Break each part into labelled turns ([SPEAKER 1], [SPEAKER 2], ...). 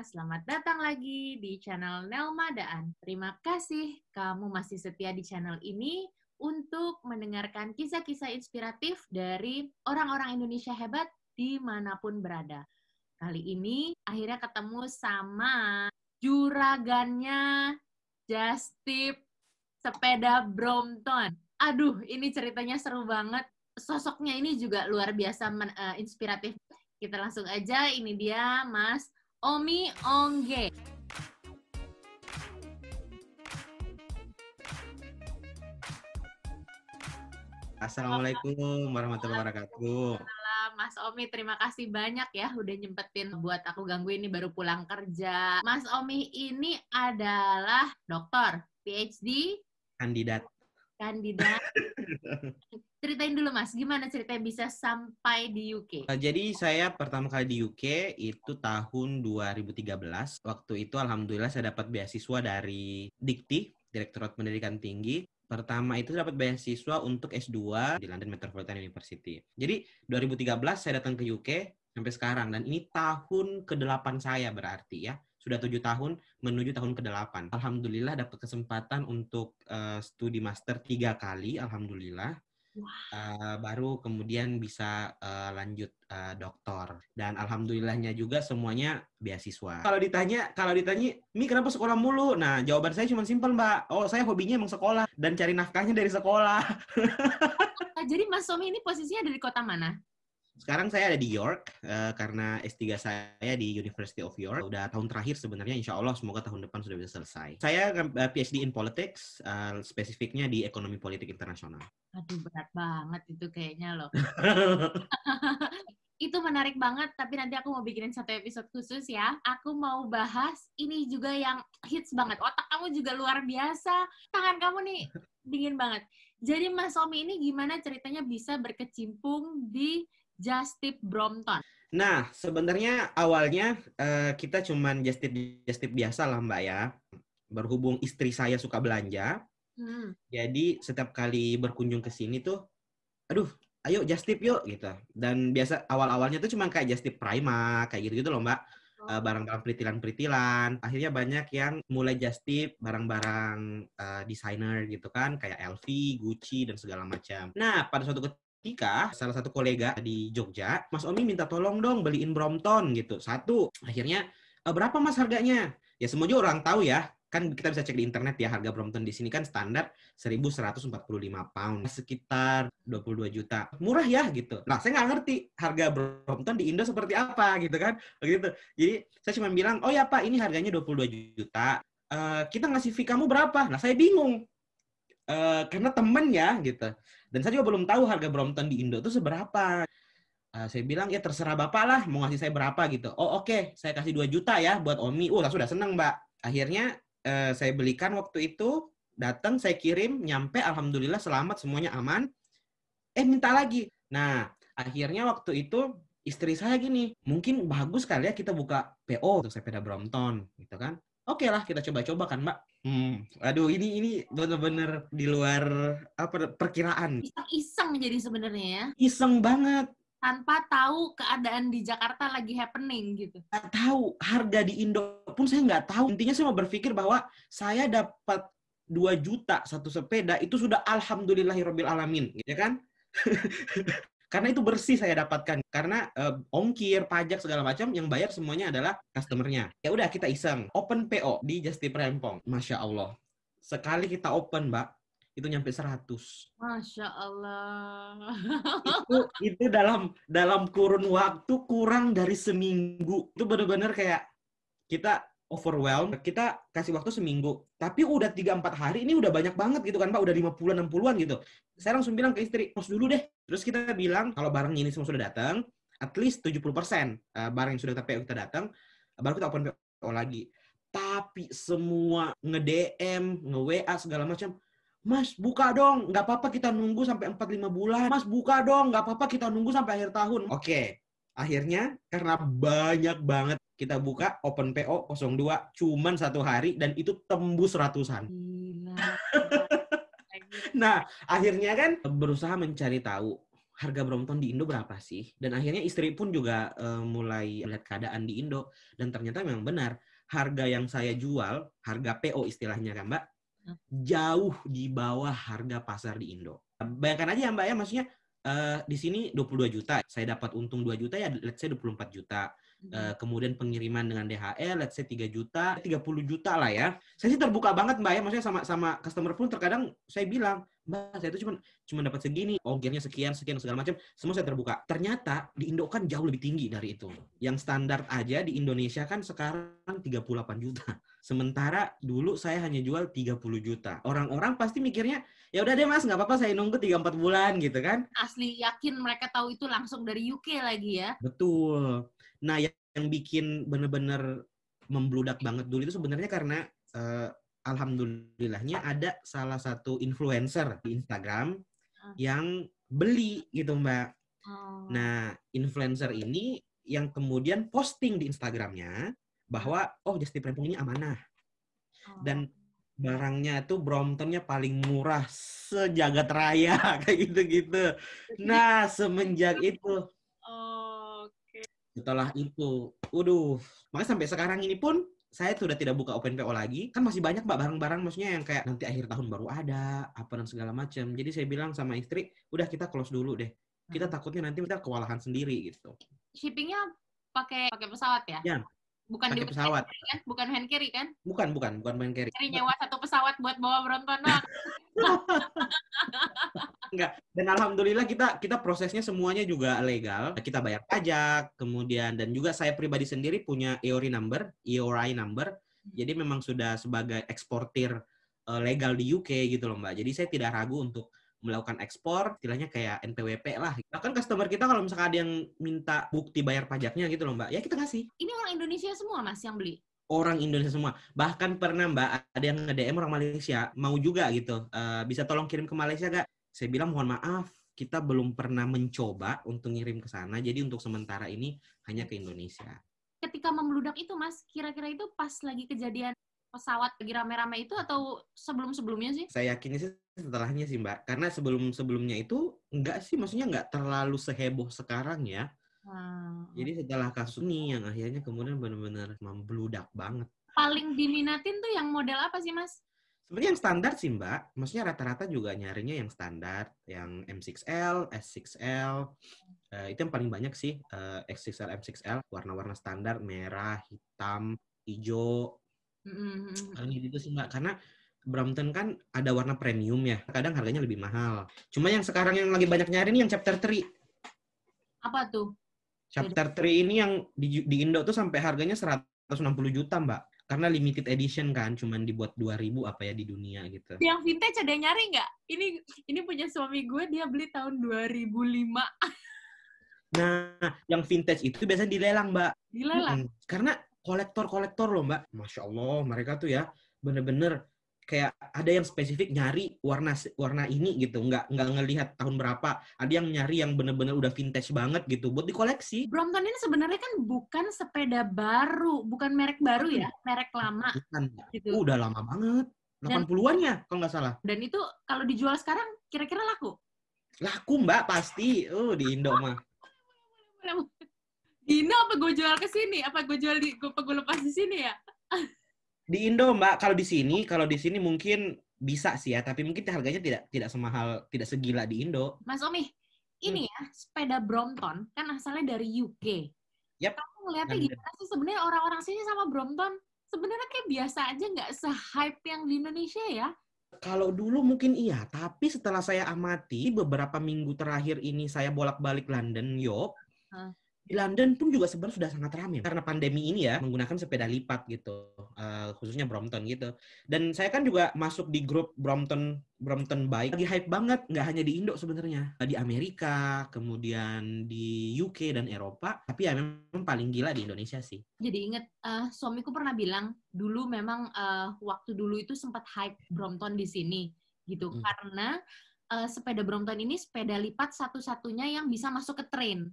[SPEAKER 1] selamat datang lagi di channel Nelma Daan. Terima kasih kamu masih setia di channel ini untuk mendengarkan kisah-kisah inspiratif dari orang-orang Indonesia hebat di mana pun berada. Kali ini akhirnya ketemu sama juragannya Justip Sepeda Brompton. Aduh, ini ceritanya seru banget. Sosoknya ini juga luar biasa uh, inspiratif kita langsung aja, ini dia Mas Omi Ongge.
[SPEAKER 2] Assalamualaikum warahmatullahi wabarakatuh.
[SPEAKER 1] Mas Omi, terima kasih banyak ya udah nyempetin buat aku ganggu ini baru pulang kerja. Mas Omi ini adalah dokter, PhD,
[SPEAKER 2] kandidat
[SPEAKER 1] kandidat. Ceritain dulu Mas, gimana ceritanya bisa sampai di UK?
[SPEAKER 2] Uh, jadi saya pertama kali di UK itu tahun 2013. Waktu itu alhamdulillah saya dapat beasiswa dari Dikti, Direktorat Pendidikan Tinggi. Pertama itu dapat beasiswa untuk S2 di London Metropolitan University. Jadi 2013 saya datang ke UK sampai sekarang dan ini tahun ke-8 saya berarti ya sudah tujuh tahun menuju tahun ke-8. Alhamdulillah dapat kesempatan untuk uh, studi master tiga kali, alhamdulillah. Uh, baru kemudian bisa uh, lanjut uh, doktor dan alhamdulillahnya juga semuanya beasiswa. Kalau ditanya, kalau ditanya, Mi kenapa sekolah mulu? Nah jawaban saya cuma simpel mbak. Oh saya hobinya emang sekolah dan cari nafkahnya dari sekolah.
[SPEAKER 1] Jadi Mas Somi ini posisinya dari kota mana?
[SPEAKER 2] Sekarang saya ada di York uh, karena S3 saya di University of York. Udah tahun terakhir sebenarnya, insya Allah semoga tahun depan sudah bisa selesai. Saya uh, eh, PhD in Politics, uh, spesifiknya di ekonomi politik internasional.
[SPEAKER 1] Aduh berat banget itu kayaknya loh. itu menarik banget, tapi nanti aku mau bikinin satu episode khusus ya. Aku mau bahas ini juga yang hits banget. Otak kamu juga luar biasa. Tangan kamu nih dingin banget. Jadi Mas Omi ini gimana ceritanya bisa berkecimpung di Justip Brompton?
[SPEAKER 2] Nah, sebenarnya awalnya uh, kita cuman Justip Justip biasa lah Mbak ya. Berhubung istri saya suka belanja, hmm. jadi setiap kali berkunjung ke sini tuh, aduh, ayo Justip yuk gitu. Dan biasa awal-awalnya tuh cuma kayak Justip Prima, kayak gitu-gitu loh Mbak. Oh. Uh, barang-barang peritilan-peritilan. Akhirnya banyak yang mulai Justip barang-barang uh, desainer gitu kan, kayak LV, Gucci dan segala macam. Nah, pada suatu ketika salah satu kolega di Jogja, Mas Omi minta tolong dong beliin Brompton gitu. Satu, akhirnya e, berapa Mas harganya? Ya semua orang tahu ya. Kan kita bisa cek di internet ya harga Brompton di sini kan standar 1145 pound, sekitar 22 juta. Murah ya gitu. Nah, saya nggak ngerti harga Brompton di Indo seperti apa gitu kan. Begitu. Jadi saya cuma bilang, "Oh ya Pak, ini harganya 22 juta. Uh, kita ngasih fee kamu berapa?" Nah, saya bingung. Uh, karena temen ya gitu. Dan saya juga belum tahu harga Brompton di Indo itu seberapa. Uh, saya bilang ya terserah bapak lah mau ngasih saya berapa gitu. Oh oke, okay. saya kasih 2 juta ya buat Omi. Oh sudah seneng mbak. Akhirnya uh, saya belikan waktu itu datang saya kirim nyampe alhamdulillah selamat semuanya aman. Eh minta lagi. Nah akhirnya waktu itu istri saya gini, mungkin bagus kali ya kita buka PO untuk sepeda Brompton gitu kan. Oke okay lah kita coba-coba kan mbak. Hmm, aduh ini ini bener-bener di luar apa perkiraan.
[SPEAKER 1] Iseng-iseng jadi sebenarnya ya.
[SPEAKER 2] Iseng banget.
[SPEAKER 1] Tanpa tahu keadaan di Jakarta lagi happening gitu.
[SPEAKER 2] Gak tahu harga di Indo pun saya nggak tahu. Intinya saya mau berpikir bahwa saya dapat 2 juta satu sepeda itu sudah alhamdulillahirobbil alamin, ya kan? Karena itu bersih saya dapatkan. Karena uh, ongkir, pajak segala macam yang bayar semuanya adalah customernya. Ya udah kita iseng open PO di Justi Rempong. Masya Allah. Sekali kita open, Mbak, itu nyampe 100.
[SPEAKER 1] Masya Allah.
[SPEAKER 2] itu, itu dalam dalam kurun waktu kurang dari seminggu. Itu benar-benar kayak kita overwhelmed, kita kasih waktu seminggu. Tapi udah 3-4 hari, ini udah banyak banget gitu kan Pak, udah 50-an, 60-an gitu. Saya langsung bilang ke istri, pos dulu deh. Terus kita bilang, kalau barangnya ini semua sudah datang, at least 70% eh, barang yang sudah kita kita datang, baru kita open PO lagi. Tapi semua nge-DM, nge-WA, segala macam, Mas, buka dong. Nggak apa-apa kita nunggu sampai 4-5 bulan. Mas, buka dong. Nggak apa-apa kita nunggu sampai akhir tahun. Oke. Okay. Akhirnya, karena banyak banget kita buka open PO 02 cuman satu hari dan itu tembus ratusan. nah, akhirnya kan berusaha mencari tahu harga Brompton di Indo berapa sih? Dan akhirnya istri pun juga uh, mulai lihat keadaan di Indo dan ternyata memang benar harga yang saya jual, harga PO istilahnya kan Mbak, jauh di bawah harga pasar di Indo. Bayangkan aja ya Mbak ya, maksudnya uh, di sini 22 juta, saya dapat untung 2 juta ya let's say 24 juta. Uh, kemudian pengiriman dengan DHL, let's say 3 juta, 30 juta lah ya. Saya sih terbuka banget Mbak ya, maksudnya sama sama customer pun terkadang saya bilang, Mbak, saya itu cuma cuma dapat segini, ongkirnya sekian, sekian segala macam, semua saya terbuka. Ternyata di Indo kan jauh lebih tinggi dari itu. Yang standar aja di Indonesia kan sekarang 38 juta. Sementara dulu saya hanya jual 30 juta. Orang-orang pasti mikirnya, ya udah deh mas, nggak apa-apa saya nunggu 3-4 bulan gitu kan.
[SPEAKER 1] Asli yakin mereka tahu itu langsung dari UK lagi ya.
[SPEAKER 2] Betul. Nah, yang, yang bikin bener-bener membludak banget dulu itu sebenarnya karena uh, alhamdulillahnya ada salah satu influencer di Instagram uh. yang beli gitu Mbak. Oh. Nah, influencer ini yang kemudian posting di Instagramnya bahwa oh Just Rempung ini amanah. Oh. Dan barangnya itu Bromptonnya paling murah sejagat raya kayak gitu-gitu. Nah, semenjak itu setelah itu, waduh, makanya sampai sekarang ini pun saya sudah tidak buka open PO lagi. Kan masih banyak mbak barang-barang maksudnya yang kayak nanti akhir tahun baru ada, apa dan segala macam. Jadi saya bilang sama istri, udah kita close dulu deh. Kita hmm. takutnya nanti kita kewalahan sendiri gitu.
[SPEAKER 1] Shippingnya pakai pakai pesawat ya?
[SPEAKER 2] Ya,
[SPEAKER 1] bukan
[SPEAKER 2] pakai pesawat.
[SPEAKER 1] kan? Bukan hand carry kan?
[SPEAKER 2] Bukan bukan bukan hand carry.
[SPEAKER 1] Cari nyewa satu pesawat buat bawa Bronton
[SPEAKER 2] enggak dan alhamdulillah kita kita prosesnya semuanya juga legal. Kita bayar pajak kemudian dan juga saya pribadi sendiri punya EORI number EORI number. Hmm. jadi memang sudah sebagai eksportir uh, legal di UK gitu loh mbak. Jadi saya tidak ragu untuk melakukan ekspor, istilahnya kayak NPWP lah. Bahkan customer kita kalau misalkan ada yang minta bukti bayar pajaknya gitu loh Mbak, ya kita kasih.
[SPEAKER 1] Ini orang Indonesia semua Mas yang beli?
[SPEAKER 2] Orang Indonesia semua. Bahkan pernah Mbak, ada yang nge-DM orang Malaysia, mau juga gitu, uh, bisa tolong kirim ke Malaysia gak? Saya bilang mohon maaf, kita belum pernah mencoba untuk ngirim ke sana, jadi untuk sementara ini hanya ke Indonesia.
[SPEAKER 1] Ketika membludak itu Mas, kira-kira itu pas lagi kejadian pesawat lagi rame-rame itu atau sebelum-sebelumnya sih?
[SPEAKER 2] Saya yakin sih setelahnya sih Mbak, karena sebelum-sebelumnya itu enggak sih, maksudnya enggak terlalu seheboh sekarang ya. Hmm. Jadi setelah kasus ini yang akhirnya kemudian benar-benar membludak banget.
[SPEAKER 1] Paling diminatin tuh yang model apa sih Mas?
[SPEAKER 2] Sebenarnya yang standar sih Mbak, maksudnya rata-rata juga nyarinya yang standar, yang M6L, S6L, uh, itu yang paling banyak sih, uh, X6L, M6L, warna-warna standar, merah, hitam, hijau, Mm-hmm. Kalau gitu sih mbak, karena Brompton kan ada warna premium ya, kadang harganya lebih mahal. Cuma yang sekarang yang lagi banyak nyari ini yang chapter 3.
[SPEAKER 1] Apa tuh?
[SPEAKER 2] Chapter 3 ini yang di, di Indo tuh sampai harganya 160 juta mbak. Karena limited edition kan, cuman dibuat 2000 apa ya di dunia gitu.
[SPEAKER 1] Yang vintage ada yang nyari nggak? Ini ini punya suami gue, dia beli tahun 2005.
[SPEAKER 2] Nah, yang vintage itu biasanya dilelang, Mbak.
[SPEAKER 1] Dilelang? Hmm,
[SPEAKER 2] karena kolektor-kolektor loh mbak. Masya Allah mereka tuh ya bener-bener kayak ada yang spesifik nyari warna warna ini gitu. Nggak nggak ngelihat tahun berapa. Ada yang nyari yang bener-bener udah vintage banget gitu buat dikoleksi.
[SPEAKER 1] Brompton ini sebenarnya kan bukan sepeda baru bukan merek baru ya merek lama
[SPEAKER 2] bukan gitu. Uh, udah lama banget. 80-an ya kalau nggak salah.
[SPEAKER 1] Dan itu kalau dijual sekarang kira-kira laku?
[SPEAKER 2] Laku mbak pasti. Oh di Indo mah
[SPEAKER 1] di Indo apa gue jual ke sini? Apa gue jual di gue apa gue lepas di sini ya?
[SPEAKER 2] di Indo Mbak, kalau di sini, kalau di sini mungkin bisa sih ya, tapi mungkin harganya tidak tidak semahal, tidak segila di Indo.
[SPEAKER 1] Mas Omi, ini hmm. ya sepeda Brompton kan asalnya dari UK.
[SPEAKER 2] Yep.
[SPEAKER 1] Kamu ngeliatnya gimana sih sebenarnya orang-orang sini sama Brompton? Sebenarnya kayak biasa aja nggak se-hype yang di Indonesia ya?
[SPEAKER 2] Kalau dulu mungkin iya, tapi setelah saya amati beberapa minggu terakhir ini saya bolak-balik London, York, huh? Di London pun juga sebenarnya sudah sangat ramai karena pandemi ini ya menggunakan sepeda lipat gitu uh, khususnya Brompton gitu. Dan saya kan juga masuk di grup Brompton Brompton Bike. Lagi hype banget nggak hanya di Indo sebenarnya. Di Amerika kemudian di UK dan Eropa. Tapi ya memang paling gila di Indonesia sih.
[SPEAKER 1] Jadi inget uh, suamiku pernah bilang dulu memang uh, waktu dulu itu sempat hype Brompton di sini gitu. Hmm. karena uh, sepeda Brompton ini sepeda lipat satu-satunya yang bisa masuk ke train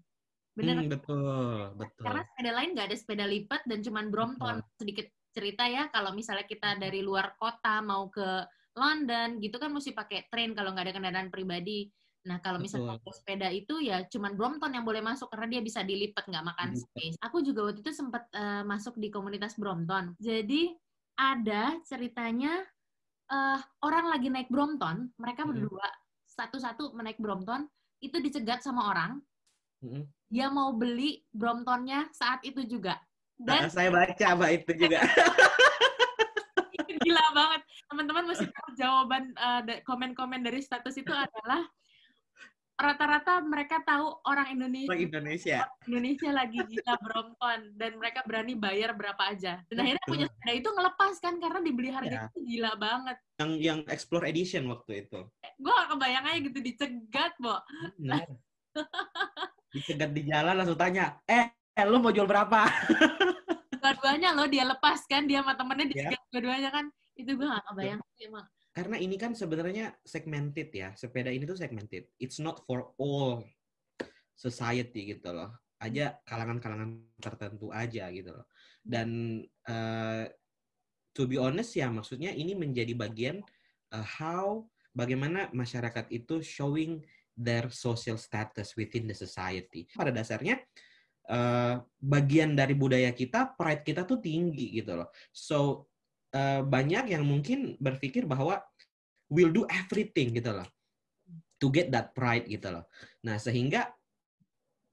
[SPEAKER 2] Bener. Hmm, betul, betul.
[SPEAKER 1] Karena sepeda lain nggak ada sepeda lipat dan cuman Brompton. Betul. Sedikit cerita ya, kalau misalnya kita dari luar kota mau ke London gitu kan mesti pakai train kalau nggak ada kendaraan pribadi. Nah, kalau misalnya Betul. sepeda itu ya cuman Brompton yang boleh masuk karena dia bisa dilipat nggak makan space. Aku juga waktu itu sempat uh, masuk di komunitas Brompton. Jadi ada ceritanya uh, orang lagi naik Brompton, mereka berdua satu-satu menaik Brompton, itu dicegat sama orang. Hmm. Dia mau beli Bromptonnya saat itu juga.
[SPEAKER 2] Dan nah, saya baca apa itu juga.
[SPEAKER 1] gila banget. Teman-teman masih tahu jawaban uh, komen-komen dari status itu adalah rata-rata mereka tahu orang Indonesia.
[SPEAKER 2] Orang Indonesia.
[SPEAKER 1] Indonesia lagi gila Brompton dan mereka berani bayar berapa aja. Dan akhirnya punya sepeda itu ngelepas kan karena dibeli harga ya. itu gila banget.
[SPEAKER 2] Yang yang Explore Edition waktu itu.
[SPEAKER 1] Gue aja gitu dicegat, Bo.
[SPEAKER 2] Dicegat di jalan langsung tanya, eh, eh lu mau jual berapa?
[SPEAKER 1] Dua-duanya lo dia lepas kan, dia sama temennya dicegat yeah. dua-duanya kan. Itu gue gak kebayang sih emang
[SPEAKER 2] karena ini kan sebenarnya segmented ya. Sepeda ini tuh segmented. It's not for all society gitu loh. Aja kalangan-kalangan tertentu aja gitu loh. Dan uh, to be honest ya maksudnya ini menjadi bagian uh, how bagaimana masyarakat itu showing their social status within the society. Pada dasarnya uh, bagian dari budaya kita, pride kita tuh tinggi gitu loh. So uh, banyak yang mungkin berpikir bahwa will do everything gitu loh to get that pride gitu loh. Nah sehingga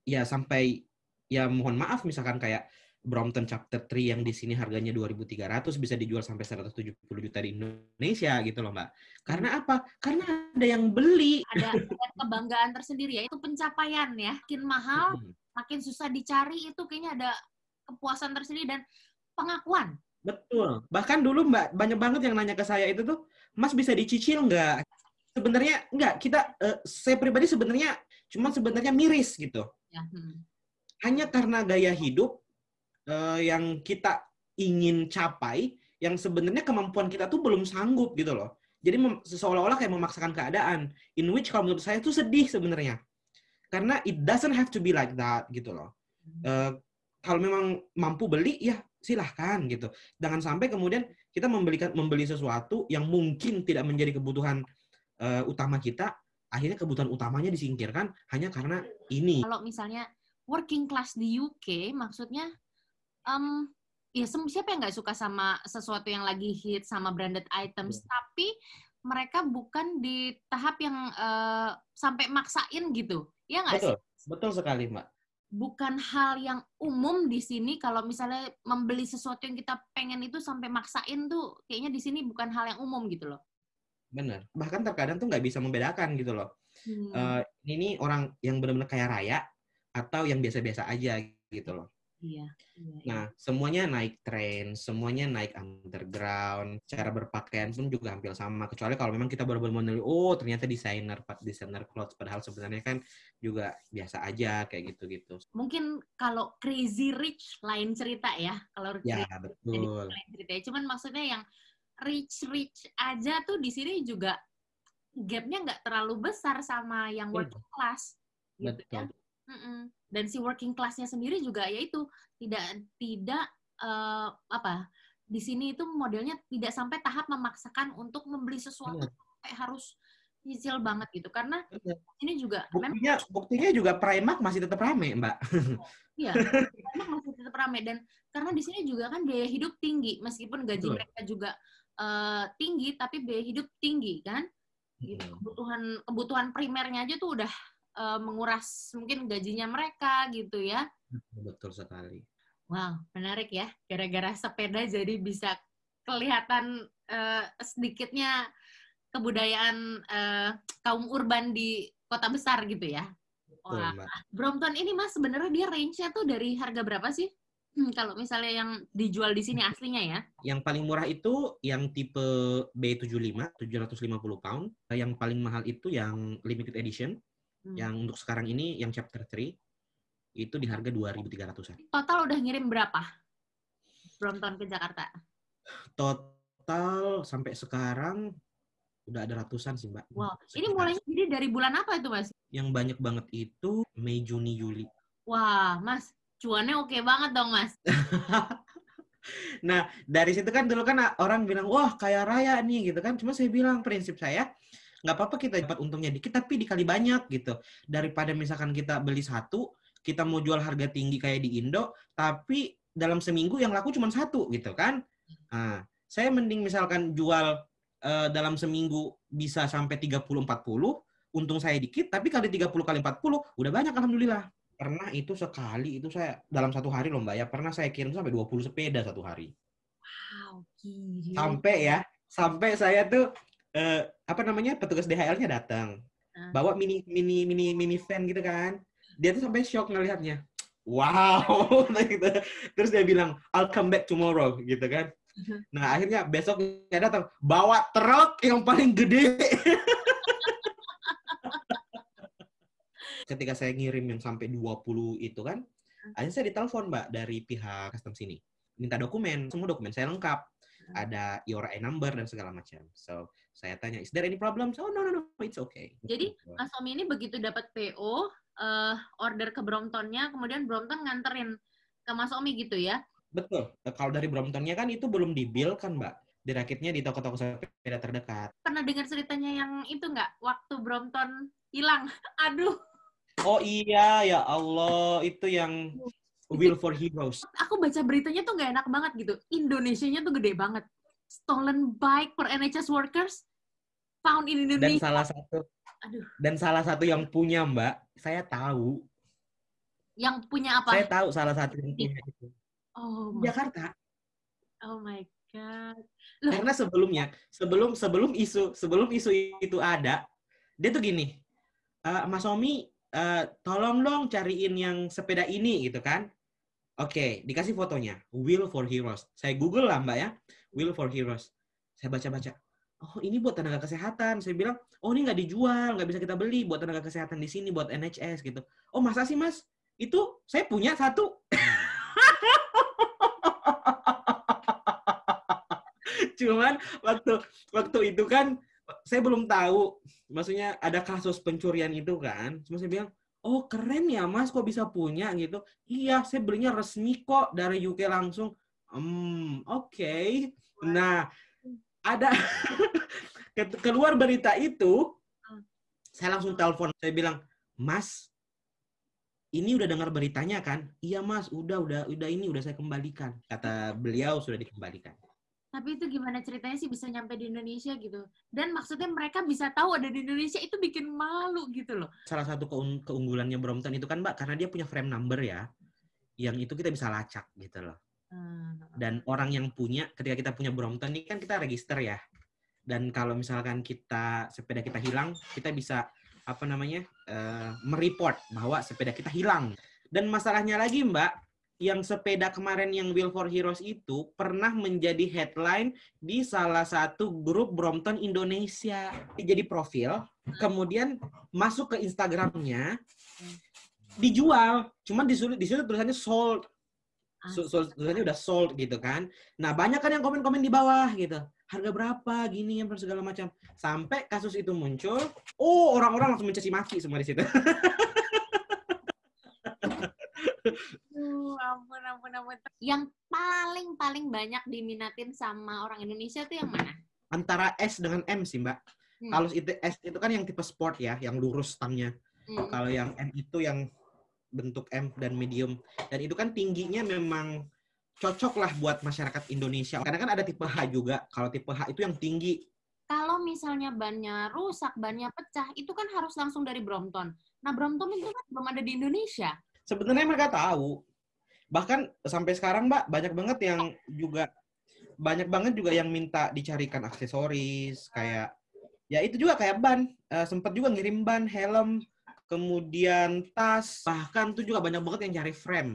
[SPEAKER 2] ya sampai ya mohon maaf misalkan kayak Brompton Chapter 3 yang di sini harganya 2.300 bisa dijual sampai 170 juta di Indonesia gitu loh Mbak. Karena apa? Karena ada yang beli.
[SPEAKER 1] Ada, ada kebanggaan tersendiri ya. Itu pencapaian ya. Makin mahal, makin susah dicari itu kayaknya ada kepuasan tersendiri dan pengakuan.
[SPEAKER 2] Betul. Bahkan dulu Mbak, banyak banget yang nanya ke saya itu tuh, Mas bisa dicicil nggak? Sebenarnya nggak. Kita, uh, saya pribadi sebenarnya cuma sebenarnya miris gitu. Ya. Hmm. Hanya karena gaya hidup uh, yang kita ingin capai, yang sebenarnya kemampuan kita tuh belum sanggup gitu loh. Jadi seolah-olah kayak memaksakan keadaan. In which kalau menurut saya itu sedih sebenarnya. Karena it doesn't have to be like that gitu loh. Uh, kalau memang mampu beli ya silahkan gitu. Jangan sampai kemudian kita membelikan membeli sesuatu yang mungkin tidak menjadi kebutuhan uh, utama kita, akhirnya kebutuhan utamanya disingkirkan hanya karena ini.
[SPEAKER 1] Kalau misalnya working class di UK, maksudnya um, ya siapa yang nggak suka sama sesuatu yang lagi hit sama branded items, hmm. tapi mereka bukan di tahap yang uh, sampai maksain gitu, ya nggak
[SPEAKER 2] sih? Betul sekali, Mbak
[SPEAKER 1] bukan hal yang umum di sini kalau misalnya membeli sesuatu yang kita pengen itu sampai maksain tuh kayaknya di sini bukan hal yang umum gitu loh.
[SPEAKER 2] Bener. Bahkan terkadang tuh nggak bisa membedakan gitu loh. Hmm. Uh, ini orang yang benar-benar kaya raya atau yang biasa-biasa aja gitu loh. Iya, iya. Nah, semuanya naik train, semuanya naik underground, cara berpakaian pun juga hampir sama. Kecuali kalau memang kita baru-baru meneliti, oh ternyata desainer, desainer clothes, padahal sebenarnya kan juga biasa aja kayak gitu-gitu.
[SPEAKER 1] Mungkin kalau crazy rich lain cerita ya, kalau
[SPEAKER 2] ya betul.
[SPEAKER 1] Lain cerita. Cuman maksudnya yang rich rich aja tuh di sini juga gapnya nggak terlalu besar sama yang iya. working class. Gitu ya. betul. Ya Mm-mm. Dan si working classnya sendiri juga yaitu tidak tidak uh, apa di sini itu modelnya tidak sampai tahap memaksakan untuk membeli sesuatu kayak harus nyicil banget gitu karena Betul. ini juga
[SPEAKER 2] buktinya memang, buktinya juga Primark masih tetap rame mbak
[SPEAKER 1] iya Primark masih tetap rame dan karena di sini juga kan biaya hidup tinggi meskipun gaji Betul. mereka juga uh, tinggi tapi biaya hidup tinggi kan gitu. kebutuhan kebutuhan primernya aja tuh udah uh, menguras mungkin gajinya mereka gitu ya.
[SPEAKER 2] Betul sekali.
[SPEAKER 1] Wow, menarik ya. Gara-gara sepeda jadi bisa kelihatan uh, sedikitnya kebudayaan uh, kaum urban di kota besar gitu ya. Wah, Brompton ini mas sebenarnya dia range-nya tuh dari harga berapa sih? Hmm, kalau misalnya yang dijual di sini aslinya ya?
[SPEAKER 2] Yang paling murah itu yang tipe B75, 750 pound. Yang paling mahal itu yang limited edition, Hmm. Yang untuk sekarang ini yang chapter 3 itu di harga 2.300-an.
[SPEAKER 1] Total udah ngirim berapa? Brompton ke Jakarta.
[SPEAKER 2] Total sampai sekarang udah ada ratusan sih, Mbak.
[SPEAKER 1] Wow. Sekitar. Ini mulainya jadi dari bulan apa itu, Mas?
[SPEAKER 2] Yang banyak banget itu Mei, Juni, Juli.
[SPEAKER 1] Wah, Mas, cuannya oke banget dong, Mas.
[SPEAKER 2] nah, dari situ kan dulu kan orang bilang, wah kaya raya nih gitu kan. Cuma saya bilang prinsip saya, nggak apa-apa kita dapat untungnya dikit tapi dikali banyak gitu. Daripada misalkan kita beli satu kita mau jual harga tinggi kayak di Indo tapi dalam seminggu yang laku cuma satu gitu kan? Nah, saya mending misalkan jual uh, dalam seminggu bisa sampai 30-40 untung saya dikit tapi kali 30 kali 40 udah banyak alhamdulillah. Pernah itu sekali itu saya dalam satu hari loh mbak ya. Pernah saya kirim sampai 20 sepeda satu hari. Wow gila. sampai ya sampai saya tuh uh, apa namanya petugas DHL-nya datang. Uh. bawa mini mini mini mini van gitu kan. Dia tuh sampai shock ngelihatnya. Wow gitu. terus dia bilang I'll come back tomorrow gitu kan. Nah akhirnya besok dia datang bawa truk yang paling gede. Ketika saya ngirim yang sampai 20 itu kan akhirnya saya ditelepon mbak dari pihak custom sini. Minta dokumen semua dokumen saya lengkap ada your I number dan segala macam so saya tanya, is there any problem? Oh, no, no, no, it's okay.
[SPEAKER 1] Jadi, Mas Omi ini begitu dapat PO, uh, eh, order ke Bromptonnya, kemudian Brompton nganterin ke Mas Omi gitu ya?
[SPEAKER 2] Betul. Kalau dari Bromptonnya kan itu belum dibil kan, Mbak? Dirakitnya di toko-toko sepeda terdekat.
[SPEAKER 1] Pernah dengar ceritanya yang itu nggak? Waktu Brompton hilang. Aduh.
[SPEAKER 2] Oh iya, ya Allah. Itu yang Will for Heroes.
[SPEAKER 1] Aku baca beritanya tuh nggak enak banget gitu. Indonesia-nya tuh gede banget stolen bike per NHS workers found in Indonesia.
[SPEAKER 2] Dan salah satu Aduh. Dan salah satu yang punya, Mbak, saya tahu.
[SPEAKER 1] Yang punya apa?
[SPEAKER 2] Saya tahu salah satu yang punya itu.
[SPEAKER 1] Oh,
[SPEAKER 2] Jakarta.
[SPEAKER 1] Oh my god.
[SPEAKER 2] Loh. Karena sebelumnya, sebelum sebelum isu sebelum isu itu ada, dia tuh gini, uh, Mas Omi, uh, tolong dong cariin yang sepeda ini gitu kan. Oke, okay, dikasih fotonya. Wheel for Heroes. Saya Google lah, Mbak ya. Will for Heroes. Saya baca-baca, oh ini buat tenaga kesehatan. Saya bilang, oh ini nggak dijual, nggak bisa kita beli buat tenaga kesehatan di sini, buat NHS gitu. Oh masa sih mas? Itu saya punya satu. Cuman waktu waktu itu kan saya belum tahu, maksudnya ada kasus pencurian itu kan. Cuma saya bilang, oh keren ya mas, kok bisa punya gitu. Iya, saya belinya resmi kok dari UK langsung. Hmm, oke. Okay. Nah, ada keluar berita itu, saya langsung telepon. Saya bilang, Mas, ini udah dengar beritanya kan? Iya Mas, udah, udah, udah ini udah saya kembalikan. Kata beliau sudah dikembalikan.
[SPEAKER 1] Tapi itu gimana ceritanya sih bisa nyampe di Indonesia gitu? Dan maksudnya mereka bisa tahu ada di Indonesia itu bikin malu gitu loh.
[SPEAKER 2] Salah satu keunggulannya Brompton itu kan Mbak, karena dia punya frame number ya. Yang itu kita bisa lacak gitu loh. Hmm. Dan orang yang punya, ketika kita punya Brompton ini kan kita register ya. Dan kalau misalkan kita sepeda kita hilang, kita bisa apa namanya uh, mereport bahwa sepeda kita hilang. Dan masalahnya lagi Mbak, yang sepeda kemarin yang Will for Heroes itu pernah menjadi headline di salah satu grup Brompton Indonesia. Jadi profil, kemudian masuk ke Instagramnya, dijual. Cuman di situ tulisannya sold so, so, tulisannya udah sold gitu kan. Nah, banyak kan yang komen-komen di bawah gitu. Harga berapa gini yang segala macam. Sampai kasus itu muncul, oh orang-orang langsung mencaci maki semua di situ.
[SPEAKER 1] Ampun, ampun, ampun. Yang paling paling banyak diminatin sama orang Indonesia tuh yang mana?
[SPEAKER 2] Antara S dengan M sih, Mbak. Hmm. Kalau itu S itu kan yang tipe sport ya, yang lurus stamnya. Hmm. Kalau yang M itu yang bentuk M dan medium. Dan itu kan tingginya memang cocok lah buat masyarakat Indonesia. Karena kan ada tipe H juga. Kalau tipe H itu yang tinggi.
[SPEAKER 1] Kalau misalnya bannya rusak, bannya pecah, itu kan harus langsung dari Brompton. Nah, Brompton itu kan belum ada di Indonesia.
[SPEAKER 2] Sebenarnya mereka tahu. Bahkan sampai sekarang, Mbak, banyak banget yang juga banyak banget juga yang minta dicarikan aksesoris kayak ya itu juga kayak ban. Uh, eh, sempat juga ngirim ban, helm, kemudian tas, bahkan tuh juga banyak banget yang cari frame.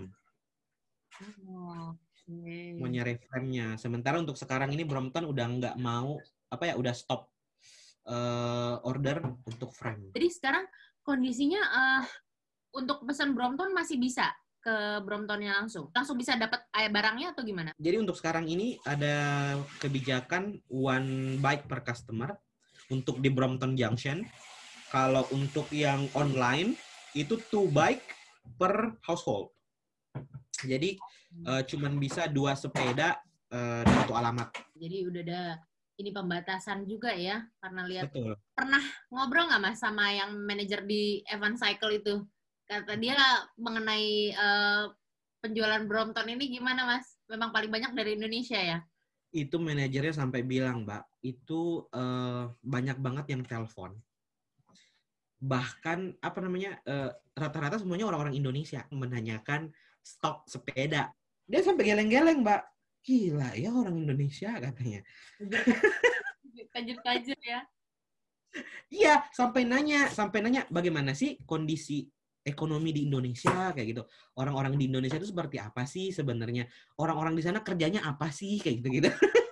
[SPEAKER 2] Oh, okay. Mau nyari frame-nya. Sementara untuk sekarang ini Brompton udah nggak mau apa ya, udah stop uh, order untuk frame.
[SPEAKER 1] Jadi sekarang kondisinya uh, untuk pesan Brompton masih bisa ke Bromptonnya langsung? Langsung bisa dapat ayah barangnya atau gimana?
[SPEAKER 2] Jadi untuk sekarang ini ada kebijakan one bike per customer untuk di Brompton Junction kalau untuk yang online itu two bike per household. Jadi uh, cuman bisa dua sepeda uh, satu alamat.
[SPEAKER 1] Jadi udah ada ini pembatasan juga ya karena lihat Betul. pernah ngobrol nggak mas sama yang manajer di Evan Cycle itu kata dia mengenai uh, penjualan Brompton ini gimana mas? Memang paling banyak dari Indonesia ya?
[SPEAKER 2] Itu manajernya sampai bilang mbak itu uh, banyak banget yang telepon. Bahkan apa namanya rata rata-rata semuanya orang-orang Indonesia menanyakan stok sepeda. Dia sampai geleng-geleng mbak. Gila ya orang Indonesia katanya.
[SPEAKER 1] Kajir-kajir ya.
[SPEAKER 2] Iya sampai nanya sampai nanya bagaimana sih kondisi ekonomi di Indonesia kayak gitu. Orang-orang di Indonesia itu seperti apa sih sebenarnya? Orang-orang di sana kerjanya apa sih? Kayak gitu gitu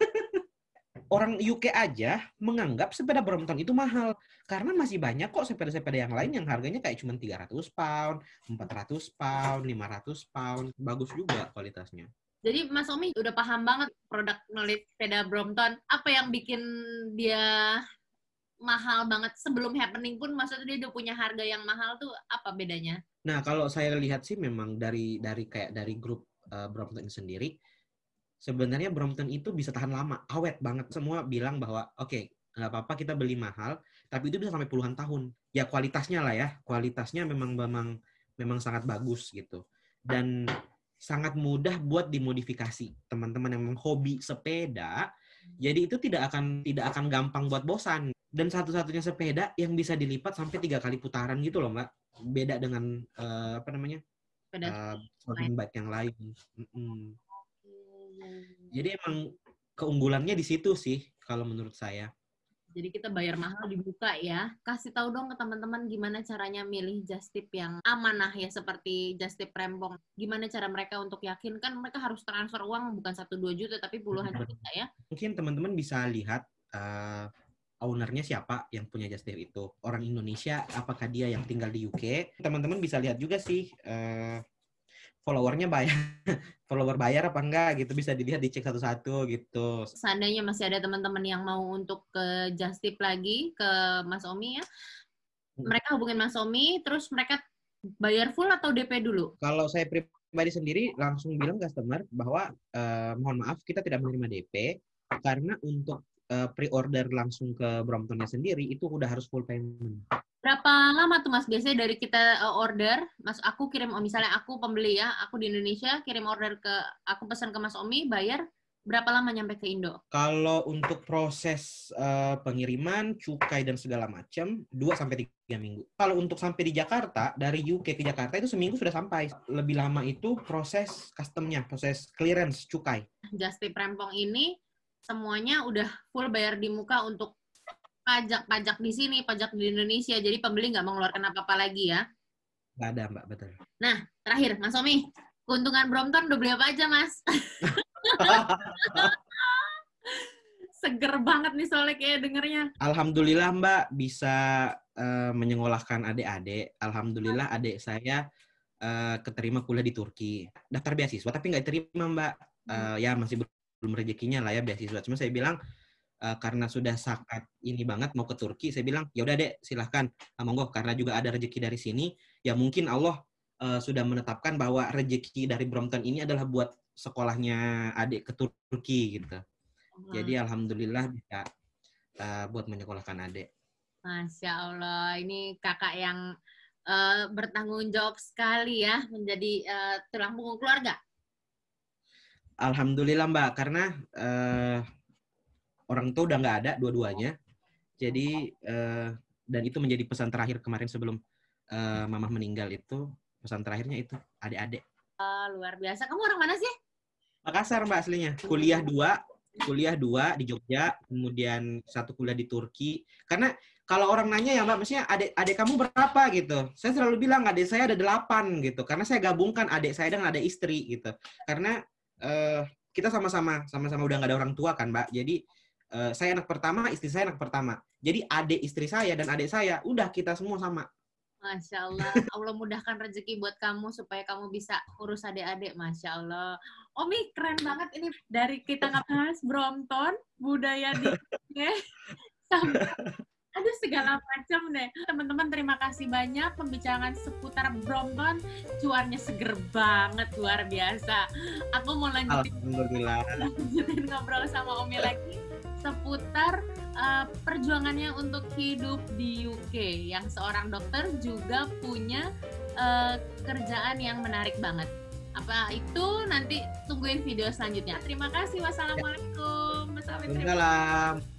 [SPEAKER 2] orang UK aja menganggap sepeda Brompton itu mahal. Karena masih banyak kok sepeda-sepeda yang lain yang harganya kayak cuma 300 pound, 400 pound, 500 pound, bagus juga kualitasnya.
[SPEAKER 1] Jadi Mas Omi udah paham banget produk knowledge sepeda Brompton. Apa yang bikin dia mahal banget sebelum happening pun maksudnya dia udah punya harga yang mahal tuh apa bedanya?
[SPEAKER 2] Nah, kalau saya lihat sih memang dari dari kayak dari grup uh, Brompton sendiri sebenarnya Brompton itu bisa tahan lama, awet banget. Semua bilang bahwa oke, okay, nggak apa-apa kita beli mahal, tapi itu bisa sampai puluhan tahun. Ya kualitasnya lah ya, kualitasnya memang memang memang sangat bagus gitu. Dan sangat mudah buat dimodifikasi. Teman-teman yang hobi sepeda, jadi itu tidak akan tidak akan gampang buat bosan. Dan satu-satunya sepeda yang bisa dilipat sampai tiga kali putaran gitu loh, Mbak. Beda dengan uh, apa namanya? Sepeda uh, bike yang lain. Mm -mm. Jadi emang keunggulannya di situ sih kalau menurut saya.
[SPEAKER 1] Jadi kita bayar mahal dibuka ya. Kasih tahu dong ke teman-teman gimana caranya milih just tip yang amanah ya seperti just tip rempong. Gimana cara mereka untuk yakin kan mereka harus transfer uang bukan satu dua juta tapi puluhan juta ya.
[SPEAKER 2] Mungkin teman-teman bisa lihat uh, ownernya siapa yang punya just tip itu. Orang Indonesia apakah dia yang tinggal di UK? Teman-teman bisa lihat juga sih uh, followernya bayar follower bayar apa enggak gitu bisa dilihat dicek satu-satu gitu.
[SPEAKER 1] Seandainya masih ada teman-teman yang mau untuk ke Justip lagi ke Mas Omi ya, hmm. mereka hubungin Mas Omi terus mereka bayar full atau DP dulu?
[SPEAKER 2] Kalau saya pribadi sendiri langsung bilang customer bahwa eh, mohon maaf kita tidak menerima DP karena untuk uh, pre-order langsung ke Bromptonnya sendiri itu udah harus full payment.
[SPEAKER 1] Berapa lama tuh Mas biasanya dari kita uh, order, Mas aku kirim oh, misalnya aku pembeli ya, aku di Indonesia kirim order ke aku pesan ke Mas Omi, bayar berapa lama nyampe ke Indo?
[SPEAKER 2] Kalau untuk proses uh, pengiriman, cukai dan segala macam 2 sampai 3 minggu. Kalau untuk sampai di Jakarta dari UK ke Jakarta itu seminggu sudah sampai. Lebih lama itu proses customnya, proses clearance cukai.
[SPEAKER 1] Just tip rempong ini semuanya udah full bayar di muka untuk pajak-pajak di sini, pajak di Indonesia. Jadi pembeli nggak mengeluarkan apa-apa lagi ya.
[SPEAKER 2] Nggak ada, Mbak. Betul.
[SPEAKER 1] Nah, terakhir, Mas Omi. Keuntungan Brompton udah beli apa aja, Mas? Seger banget nih soalnya kayak dengernya.
[SPEAKER 2] Alhamdulillah, Mbak, bisa uh, menyekolahkan adik-adik. Alhamdulillah adik saya uh, keterima kuliah di Turki. Daftar beasiswa, tapi nggak diterima, Mbak. Uh, ya, masih belum rezekinya lah ya beasiswa. Cuma saya bilang, uh, karena sudah sangat ini banget mau ke Turki, saya bilang ya udah dek silahkan uh, monggo karena juga ada rezeki dari sini, ya mungkin Allah uh, sudah menetapkan bahwa rezeki dari Brompton ini adalah buat sekolahnya adik ke Turki gitu. Jadi alhamdulillah bisa uh, buat menyekolahkan adik.
[SPEAKER 1] Masya Allah, ini kakak yang uh, bertanggung jawab sekali ya menjadi uh, tulang punggung keluarga.
[SPEAKER 2] Alhamdulillah Mbak, karena uh, orang tua udah nggak ada dua-duanya. Jadi uh, dan itu menjadi pesan terakhir kemarin sebelum uh, mama meninggal itu pesan terakhirnya itu adik-adik.
[SPEAKER 1] Uh, luar biasa. Kamu orang mana sih?
[SPEAKER 2] Makassar mbak aslinya. Kuliah dua, kuliah dua di Jogja, kemudian satu kuliah di Turki. Karena kalau orang nanya ya mbak, maksudnya adik adik kamu berapa gitu? Saya selalu bilang adik saya ada delapan gitu. Karena saya gabungkan adik saya dengan adik istri gitu. Karena uh, kita sama-sama sama-sama udah nggak ada orang tua kan mbak. Jadi uh, saya anak pertama, istri saya anak pertama. Jadi adik istri saya dan adik saya, udah kita semua sama.
[SPEAKER 1] Masya Allah. Allah mudahkan rezeki buat kamu supaya kamu bisa urus adik-adik. Masya Allah. Omi, keren banget ini. Dari kita ngebahas Brompton, budaya di sampai ada segala macam deh. Teman-teman terima kasih banyak pembicaraan seputar Brompton. Cuannya seger banget, luar biasa. Aku mau lanjutin, lanjutin ngobrol sama Omi lagi seputar uh, perjuangannya untuk hidup di UK yang seorang dokter juga punya uh, kerjaan yang menarik banget. Apa itu nanti tungguin video selanjutnya. Terima kasih. Wassalamualaikum.
[SPEAKER 2] Waalaikumsalam.